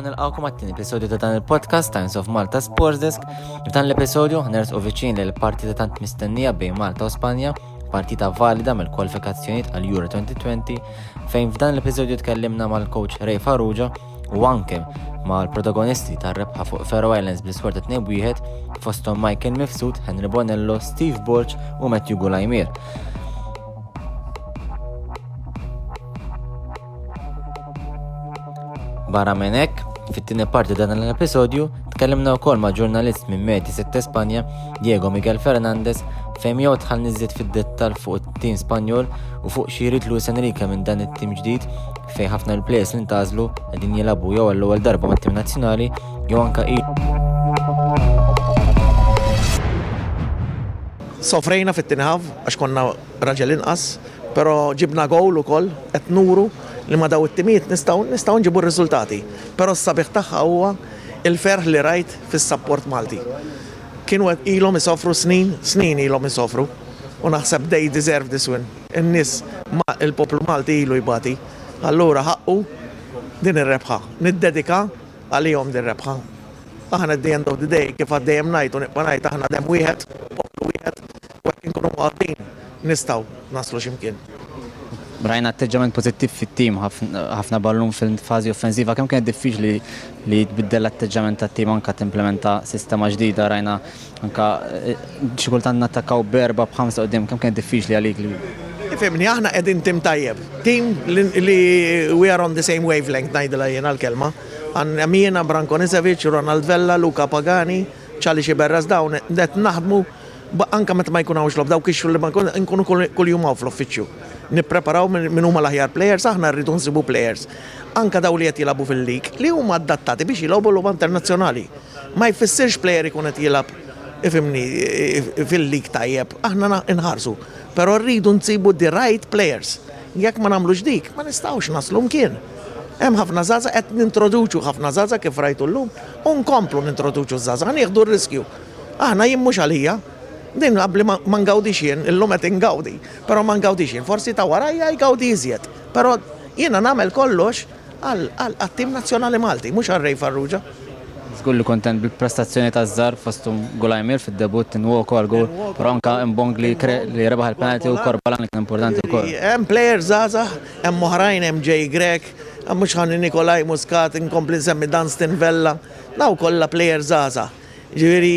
Nilqawkom għattin episodju ta' dan il-podcast Times of Malta Sports Desk. F'dan l-episodju ħners u viċin li l-partita tant mistennija bejn Malta u Spanja, partita valida mill-kwalifikazzjoniet għal Euro 2020, fejn f'dan l-episodju tkellimna mal-coach Ray Farrugia u anke mal-protagonisti tar rebħa fuq Faroe Islands bl-iskorta 2-1 fostom Michael Mifsud, Henry Bonello, Steve Borch u Matthew Gulajmir. Barra minn hekk, fit-tieni parti dan l-episodju tkellimna wkoll ma' ġurnalist minn Medi 6 Spanja, Diego Miguel Fernandez, fejn jew tħall niżiet fid-dettal fuq it-tim Spanjol u fuq xirid Luis Enrique minn dan it-tim ġdid fejn ħafna l-plejers li ntażlu qegħdin jilabu jew għall-ewwel darba mat-tim nazzjonali jew anka. Sofrejna fit-tinħav għax konna raġel inqas, pero ġibna gowl ukoll qed nuru li ma daw it-timiet nistgħu nistgħu nġibu r-riżultati. Però s-sabiħ tagħha huwa il-ferħ li rajt fis-support Malti. Kienu qed ilhom isofru snin, snin ilhom isofru u naħseb they deserve this win. In-nies il-poplu Malti ilu jbati. Allura ħaqqu din ir-rebħa. Niddedika għalihom din rebħa. Aħna at the end of the day kif għaddejjem ngħid u nibqa' ngħid aħna dem wieħed, poplu wieħed, u hekk inkunu għaddin nistgħu naslu x'imkien. Rajna atteġġament pozittiv fit-tim, ħafna ballum fil-fazi offensiva, kemm kien diffiċli li tbiddel l-atteġġament tat-tim anka timplementa sistema ġdida, rajna anka eh, xikultant nattakaw berba b'ħamsa qudiem, kemm kien diffiċli għalik li. Fimni, aħna edin tim tajjeb. Tim li we are on the same wavelength ngħidilha jena l-kelma. Għamiena Branko Nisevic, Ronald Vella, Luca Pagani, ċali Xiberras dawn, det naħdmu anka meta ma jkunawx lob, daw kixu li ma nkunu kull-jum għaw fl-offiċju. Nippreparaw minn huma l-aħjar players, aħna rridu nsibu players. Anka daw li qed jilabu fil-lig, li huma adattati biex jilabu l internazzjonali. Ma jfissirx player ikun qed jilab ifimni fil-lig tajjeb, aħna nħarsu. Però rridu nsibu the right players. Jekk ma nagħmlux dik, ma nistgħux naslu mkien. Hemm ħafna zaza qed nintroduċu ħafna zaza kif rajtu llum u nkomplu nintroduċu zaza, ħanieħdu r-riskju. Aħna jimmux għalija, Din għabli man gawdi xien, illum għet ingawdi, pero man gawdi xien, forsi ta' warajja jgawdi jizjet, pero jena namel kollox għal-attim nazjonali Malti, mux għarrej farruġa. Zgullu kontent bil-prestazzjoni ta' Zar fostum Gulajmir fil-debut n-woko għal-gol, pero anka mbong li rebaħ il-penalti u korbalan li kien importanti u kol. Em player zaza, em moħrajn, em J. Grek, mux ħan Nikolaj Muscat, inkompli semmi Dan Stinvella, daw kolla player zaza. Ġiviri,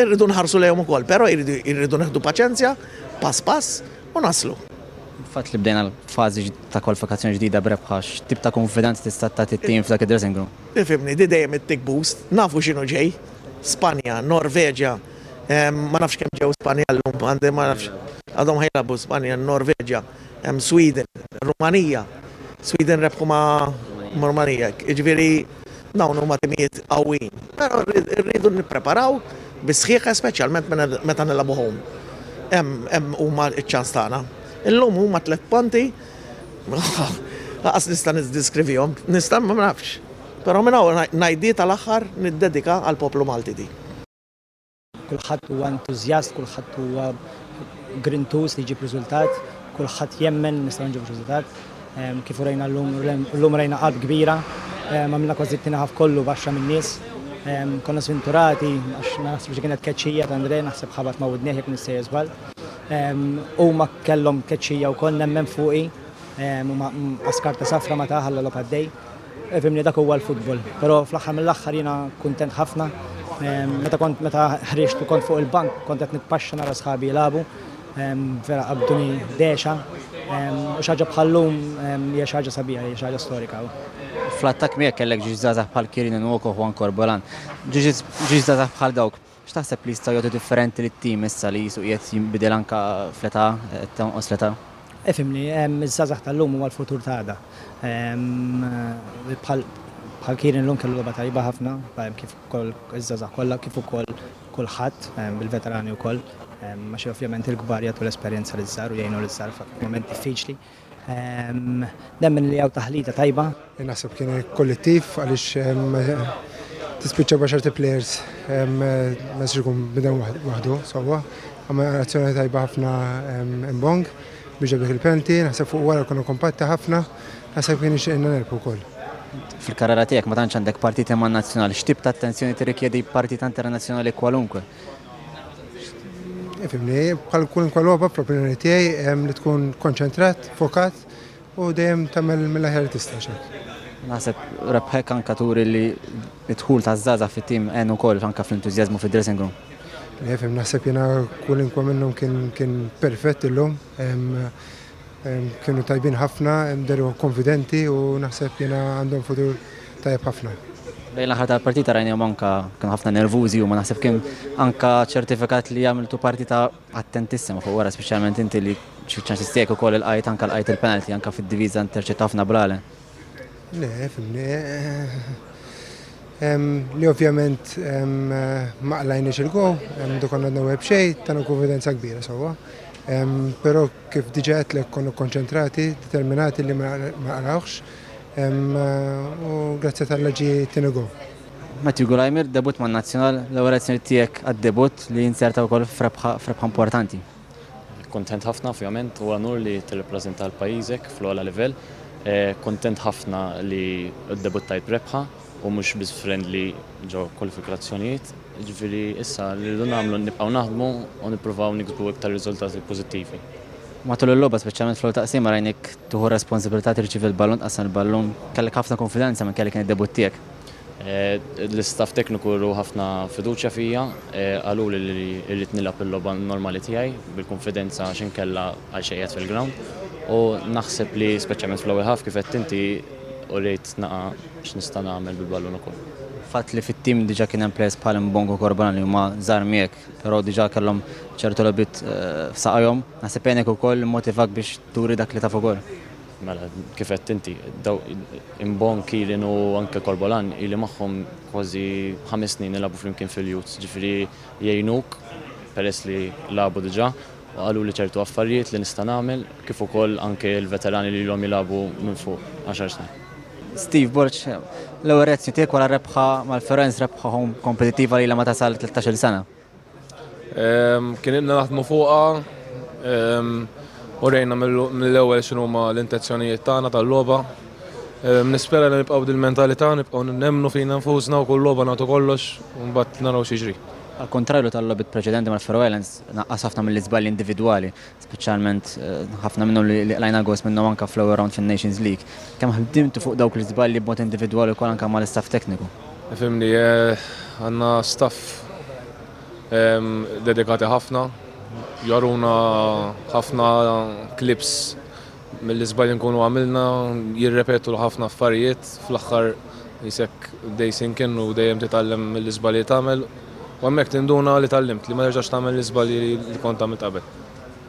irridu nħarsu lejhom ukoll, però irridu neħdu paċenzja, pass pass u naslu. Fatt li bdejna l-fazi ta' kwalifikazzjoni ġdida brebħax, tip ta' konfidenza tista' ta' t-tim f'dak id-dressing room. Ifimni, di dejjem it-tik boost, nafu x'inhu ġej, Spanja, Norveġja, ma nafx kemm ġew Spanja l-lum, għandi ma nafx, għadhom ħajlabu Spanja, Norveġja, Sweden, Rumanija, Sweden rebħu ma' Rumanija, ġviri dawn huma timijiet qawwin. Però rridu nippreparaw bisħiħa speċjalment meta nilabu home. Hemm huma ċ-ċans tagħna. Illum huma tliet punti. Għas nista niddiskrivihom, nista ma nafx. Però minn hawn ngħiddi tal-aħħar niddedika għal poplu Malti di. Kulħadd huwa entużjast, kulħadd huwa grintus li jġib riżultat, kulħadd jemmen nistgħu nġib riżultat. Kif rajna l-lum rajna qalb kbira, ma minna kważi t-tinaħaf kollu baxxa minn nies. Konna sventurati, għax naħseb kienet keċċija ta' Andrej, naħseb ħabat ma' widneħ jek nistej jizbal. U ma kellom keċċija u konna nemmen fuqi, u ma askarta safra ma taħalla l għaddej. Fimni dak huwa l-futbol, pero fl-axħar mill-axħar jina kontent ħafna. Meta kont meta ħriġt u kont fuq il-bank, kont qed nitpaxxa nara sħabi jilabu, vera qabduni deċa, u xaġa bħallum hija xaġa sabiħa, hija xaġa storika. Fl-attak miegħek kellek ġiż bħal Kirin Nwoko u Ankor Bolan. Ġiż bħal dawk. X'taħseb li jistgħu jagħtu differenti lit-tim issa li jisu qiegħed jinbidel anka fl-età, tonqos l-età? Efimni, iż-żazax tal-lum huwa l-futur ta' għada. Bħal Kirin l-lum kellu loba tajba ħafna, kif ukoll iż-żazax kollha, kif ukoll kulħadd bil-veterani wkoll. Ma xi ovvjament il-kbar jagħtu l-esperjenza li żar u jgħinu l żar f'mument diffiċli. Nemmen li għaw taħlita tajba. Naħseb kien kollettiv għaliex tispiċċa baxarti players ma s-xikun bidan wahdu, sawa. Għamma razzjoni tajba ħafna imbong biex ġabdik il-penti, naħseb fuq wara kunu kompatti ħafna, naħseb kien ixqinna nerpu kol. Fil-karriera tiegħek ma tantx għandek partiti man nazzjonali, x'tip ta' attenzjoni tirrikjedi partita internazzjonali kwalunkwe? Fimni, bħal kull kwaloba fl-opinjoni tiegħi li tkun konċentrat, fokat u dejjem tagħmel mill-aħjar tista' Naħseb rebħek anka turi li tħul ta' zaza fit-tim en ukoll anka fl-entużjażmu fid-dressing room. Fim naħseb jena kull inkwa minnhom kien perfett illum. Kienu tajbin ħafna, deru konfidenti u naħseb jena għandhom futur tajb ħafna. Bejn l-aħħar tal-partita rajni anka kien ħafna nervużi u ma naħseb kien anka ċertifikat li għamiltu partita attentissima fuq wara speċjalment inti li ċans u koll il-qajt anka l-qajt il-penalti anka fid-diviza interċetta ħafna brale. Le, fimni. Li ovvjament ma qlajniex il-go, dukon għadna web xej, tanu konfidenza kbira sawa. Pero kif diġet li konu konċentrati, determinati li ma qlawx, u grazzi tal-leġi Tinugu. Matthew Gulajmir, debut man nazzjonal, l-ewwel tijek għad-debut li jinserta wkoll f'rebħa importanti. Kontent ħafna ovvjament u għanur li t-reprezenta l-pajizek fl-għala level. Eh, kontent ħafna li d-debuttajt brebħa u mux biz friendly ġo kwalifikazzjonijiet. Ġifiri issa li l-għamlu nibqaw naħdmu u niprofaw niksbu iktar riżultati pozittivi. Matul il-loba, speċjalment fl taqsima rajnik tuħu responsabilità tirċiv l-ballon, qasan il-ballon, kellek ħafna konfidenza minn kellek kien id-debut tiegħek. Eh, l-istaff tekniku ru ħafna fiduċja fija, eh, għalu li rrit nilab il-loba normali tiegħi bil-konfidenza xin kella għal xejjed fil-ground. U naħseb li speċjalment fl-ewwel ħaf kif qed inti u rejt naqa x'nista' nagħmel bil-ballon ukoll fatt li fit-tim diġa kien hemm plejers bħal Mbongo Korban li huma żar miegħek, però diġa kellhom ċertu lobit eh, f'saqajhom, naħseb jenek ukoll motivak biex turi dak li taf ukoll. Mela, kif qed inti, daw Imbon Kirin u anke Korbolan ili magħhom kważi ħames snin ilabu flimkien fil-youth, ġifieri jgħinuk peress li labu diġa' u għalu li ċertu affarijiet li nista' nagħmel kif ukoll anke l-veterani li l-hom jilabu minn fuq 10 snin. Steve Borch, l-ewwel reazzjoni tiegħek wara rebħa mal-Ferenz rebħa kompetittiva li ma tasal 13-il sena. Kien inna naħdmu fuqha, u rejna mill-ewwel x'inhu ma l-intenzjonijiet tagħna tal-logħba. Nispera li nibqgħu dil-mentalità, nibqgħu nemnu fina nfusna u kull logħba nagħtu kollox u mbagħad naraw xi ġri. Al kontrarju tal-lobit preċedenti mal Faroe Islands, naqqas ħafna mill-izballi individuali, speċjalment eh, ħafna minnhom li lajna għos minnhom anka flow around fin-Nations League. Kemm ħdimtu fuq dawk l-izballi b'mod individwali wkoll anka mal-istaff tekniku? Fimni, eh, għandna staff ehm, dedikati ħafna, jaruna ħafna klips mill-izballi nkunu għamilna, jirrepetu ħafna affarijiet, fl-axħar jisek dej sinkin u dejjem titallem mill-izballi tagħmel U għemmek tinduna li tal-limt li ma terġax tamel l-izbali li kont tamil qabel.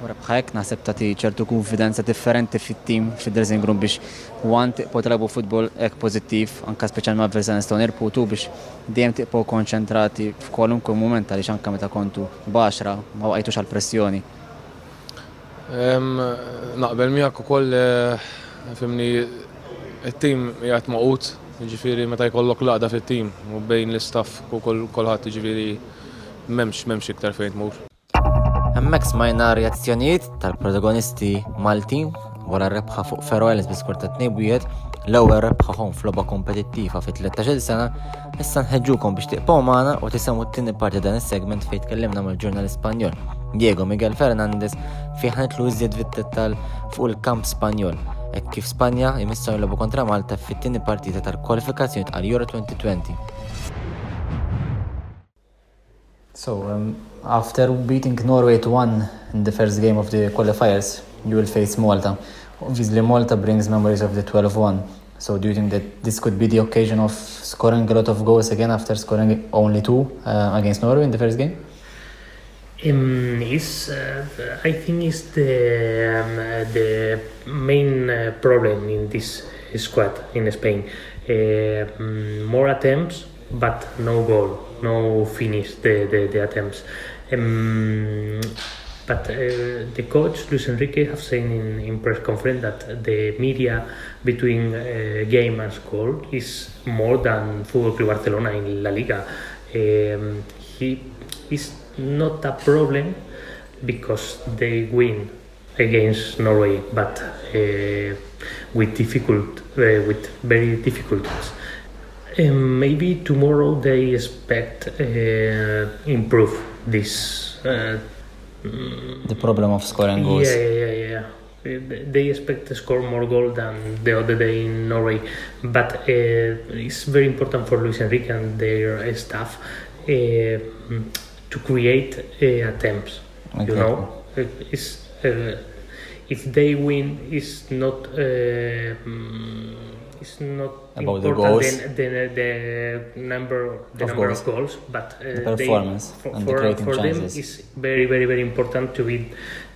Wara bħajk naħseb tagħti ċertu konfidenza differenti fit-tim fid-dressing room biex għan tiqpo trabu futbol ek pozittiv, anka speċjal ma' verżan nistgħu nirputu biex dejjem tiqpo konċentrati f'kwalunkwe moment għaliex anka meta kontu baxra ma waqajtux għal pressjoni. Naqbel miegħek ukoll eh, fimni it-tim jgħat maqut Ġifiri meta jkollok laqda fit-tim u bejn l-istaff u kolħat ġifiri memx memx iktar fejn tmur. Hemmhekk smajna reazzjonijiet tal-protagonisti Maltin wara rebħa fuq Feroelis biskur ta' tnejbijiet l-ewwel rebħaħom floba kompetittiva fi 13 sena, issa nħeġġukom biex tiqpaw magħna u tisemmu t-tieni parti dan is-segment fejn tkellimna mal-ġurnal Spanjol. Diego Miguel Fernandez fi ħanetlu iżjed fit-dettal fuq il-kamp Spanjol e kif Spanja jmissaw l kontra Malta fit-tieni partita tal-kwalifikazzjoni tal Euro 2020. So, um, after beating Norway to one in the first game of the qualifiers, you will face Malta. Obviously, Malta brings memories of the 12-1. So, do you think that this could be the occasion of scoring a lot of goals again after scoring only two uh, against Norway in the first game? Um, is uh, I think is the um, the main uh, problem in this squad in Spain. Uh, mm, more attempts, but no goal, no finish the the, the attempts. Um, but uh, the coach Luis Enrique have said in, in press conference that the media between uh, game and score is more than Football Club Barcelona in La Liga. Um, he is not a problem because they win against Norway, but uh, with difficult, uh, with very difficulties. Um, maybe tomorrow they expect uh, improve this. Uh, The problem of scoring goals. yeah, yeah, yeah, yeah. They expect to score more goal than the other day in Norway, but uh, it's very important for Luis Enrique and their staff uh, to create uh, attempts. Exactly. You know, Uh, it's, uh, if they win, it's not. Uh, mm, it's not About the important goals. than, than the number the Of number goals. of goals, but uh, The performance they, for, and the for, creating for them chances. it's very very very important to be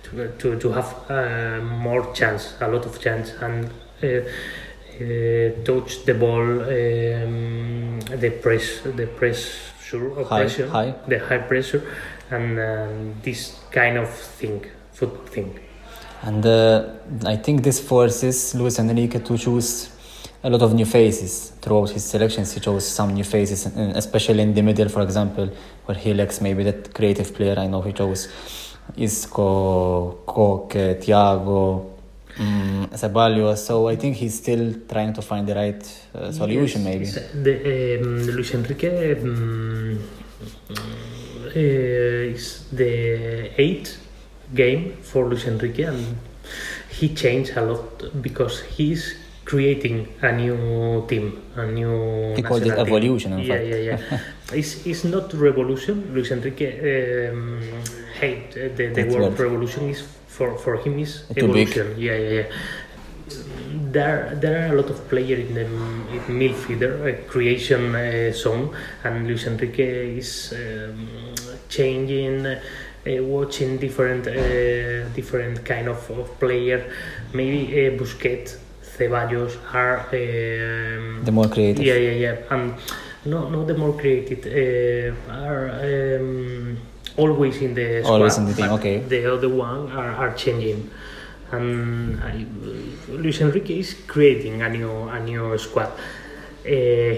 to, to, to have uh, more chance a lot of chance and uh, uh, touch the ball um, the press the pressure or High- pressure high. the high pressure and um, this kind of thing foot thing And uh, I think this forces Luis Enrique to choose a lot of new faces throughout his selections. He chose some new faces, especially in the middle, for example, where he lacks maybe that creative player. I know he chose Isco, Koke, Thiago, um, Ceballos. So I think he's still trying to find the right uh, solution, Yes, maybe. The, um, Luis Enrique um, uh, is the eighth game for Luis Enrique, and he changed a lot because he's creating a new team, a new. He called it team. evolution, in yeah, fact. yeah, yeah. it's, it's not revolution. Luis Enrique um, hate the, the That's word revolution is for for him is Too big. evolution. Yeah, yeah, yeah there there are a lot of players in the m- midfielder uh, creation uh, zone, and Luis Enrique is um, changing, uh, watching different uh, different kind of, of player. Maybe uh, Busquets, Ceballos are um, The more creative. Yeah, yeah, yeah, and no, no, the more creative uh, are. Um, Always in the squad, Always in the team, okay. The other one are, are changing and I, Luis Enrique is creating a new a new squad. Uh,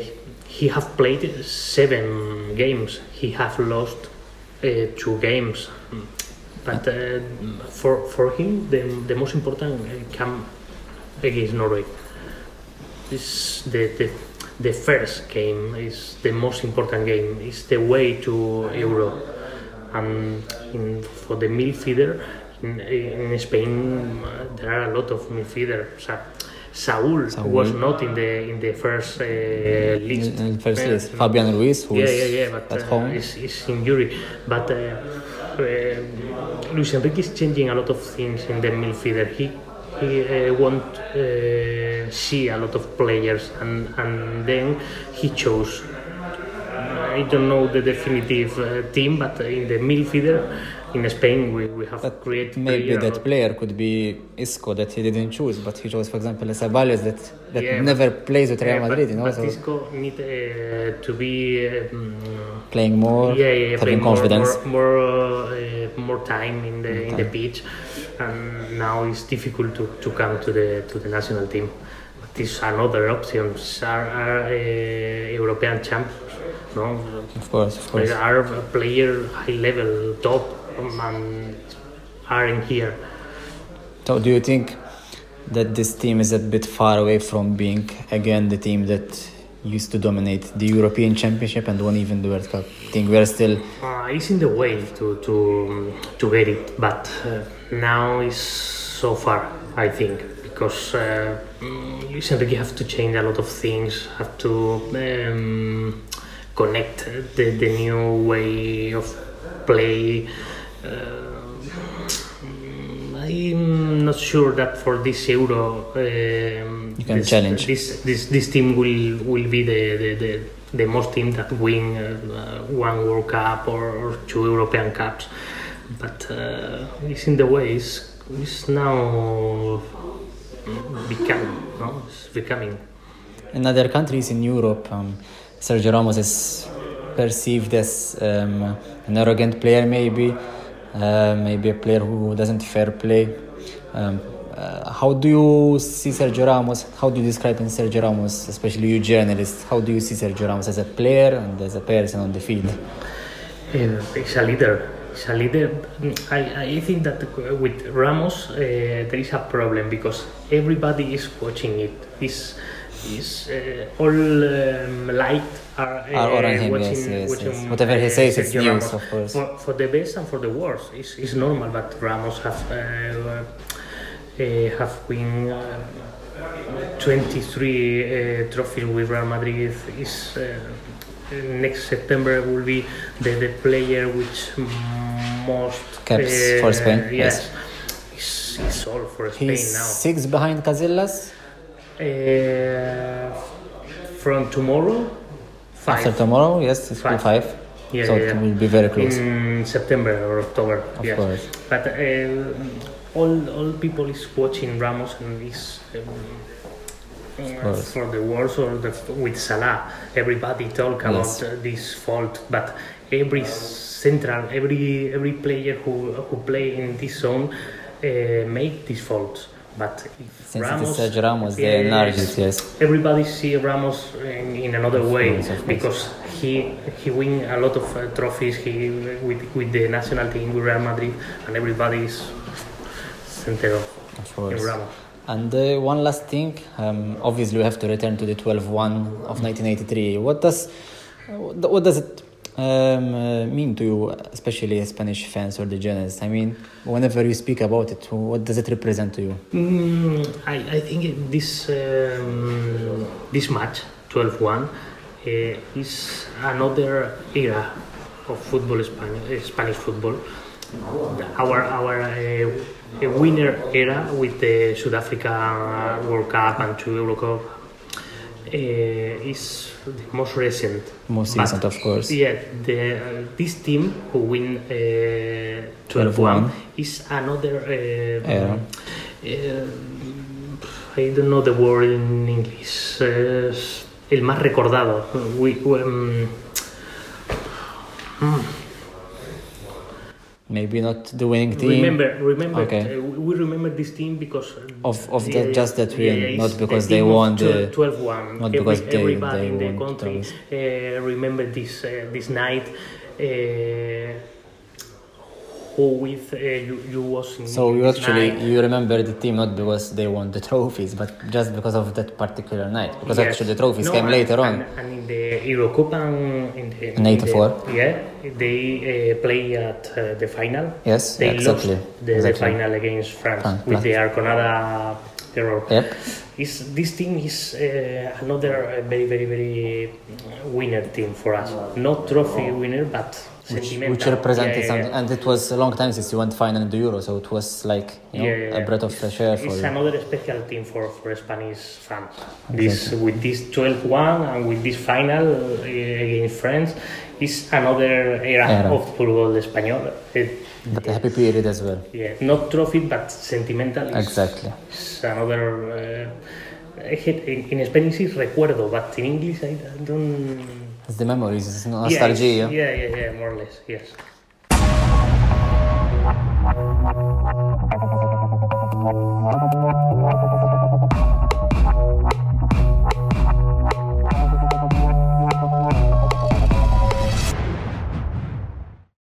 he have played seven games. He have lost uh, two games, but uh, for for him the, the most important uh, come against Norway. This the, the the first game is the most important game. It's the way to Euro, and in, for the midfielder in, in Spain there are a lot of midfielders. Sa- Saul, Saul. was not in the in the first uh, list. In the first list, Fabian Ruiz, who yeah, is yeah, yeah, but at uh, home. is, is injury. But uh, uh, Luis Enrique is changing a lot of things in the midfielder. He he uh, want uh, see a lot of players, and and then he chose. I don't know the definitive uh, team, but in the midfielder in Spain we, we have But created maybe player that player could be Isco that he didn't choose, but he chose, for example, Ceballos that, that Yeah, never plays with Real Yeah, Madrid, but, you know, but so Isco need uh, to be um, playing more, yeah, yeah, having playing more, confidence. more, more, uh, more time in the in the pitch, and now it's difficult to, to come to the to the national team. But these another options are, are uh, European champions, no? Of course, of course. There are player high level top and are in here. So, do you think that this team is a bit far away from being again the team that used to dominate the European Championship and won even the World Cup? I think we are still Uh, it's in the way to to to get it, but uh, now it's so far. I think because uh, mm, Luis Enrique have to change a lot of things, have to um, connect the, the new way of play. Uh, I'm not sure that for this Euro um, You can this, challenge. this this this team will will be the the, the, the most team that win uh, one World Cup or, or two European Cups, but uh, it's in the way. It's, it's now becoming. No, it's becoming. in other countries in Europe. Um, Sergio Ramos is perceived as um, an arrogant player, maybe. uh, maybe a player who doesn't fair play. Um, uh, how do you see Sergio Ramos? How do you describe Sergio Ramos, especially you journalists? How do you see Sergio Ramos as a player and as a person on the field? He's a leader. He's a leader. I, I think that with Ramos uh, there is a problem because everybody is watching it. He's, he's uh, all um, light are, uh, Are him, watching, yes, yes, watching yes. Whatever he uh, says, it's Sergio news, of course. For, for the best and for the worst, it's, it's normal. But Ramos have uh, uh, have win uh, 23 uh, trophies with Real Madrid. Is uh, next September will be the, the player which most Caps for Spain, Yes, It's, it's all for Spain He's now. six behind Casillas. Uh, from tomorrow, five. After tomorrow, yes, it's Five. five. Yeah, so yeah, it will be very close. In September or October. Of yes. course. But uh, all all people is watching Ramos and is. Um, uh, for the wars or the, with Salah, everybody talk about Yes. uh, this fault, but every central, every every player who who play in this zone uh, make these faults. But if Since it Ramos, Sergio Ramos, enlarge it, yes. everybody see Ramos in, in another way course, because he he win a lot of uh, trophies he with with the national team with Real Madrid and everybody is center of, Of. Ramos. And uh, one last thing, um, obviously we have to return to the 12-1 of 1983. What does what does it um, uh, mean to you, especially Spanish fans or the journalists? I mean, whenever you speak about it, what does it represent to you? Mm, I, I think this um, this match 12-1 uh, is another era of football Spanish, Spanish football. Our our uh, winner era with the South Africa World Cup and two Euro Cup uh, is the most recent. Most But, recent, of course. Yeah, the, uh, this team who win uh, 12-1 12-1 is another. Uh, uh, I don't know the word in English. Uh, el más recordado. We, um, Maybe not the winning team. remember, remember. Okay. uh, we remember this team because Of- of the- that- just that win, not because the they won the- 12-1. not because they- everybody they in the country uh, remember this uh, this night. Who with uh, you, you was in So you actually night. you remember the team not because they won the trophies, but just because of that particular night. Because Yes. actually the trophies No, came and- later on. And, and in the Eurocup and in the, In 84. the- yeah, they uh, play at uh, the final. Yes, they exactly, lost the, exactly. the final against France France, with France. the Arconada error. Yep. Is this team is uh, another uh, very very very winner team for us. Not trophy winner, but Which, which represented Yeah, something, and it was a long time since you went final in the Euro, so it was like you know, a breath of fresh air for It's you. another special team for, for Spanish fans. This with this 12-1 and with this final uh, against France is another era, Era. of football español. It, But a happy period as well. yeah, not trophy but sentimental. is- Exactly. It's another. Uh, in, in Spanish is recuerdo, but in English I don't. It's the memories, it's nostalgia. yeah, yeah, yeah, more or less, yes.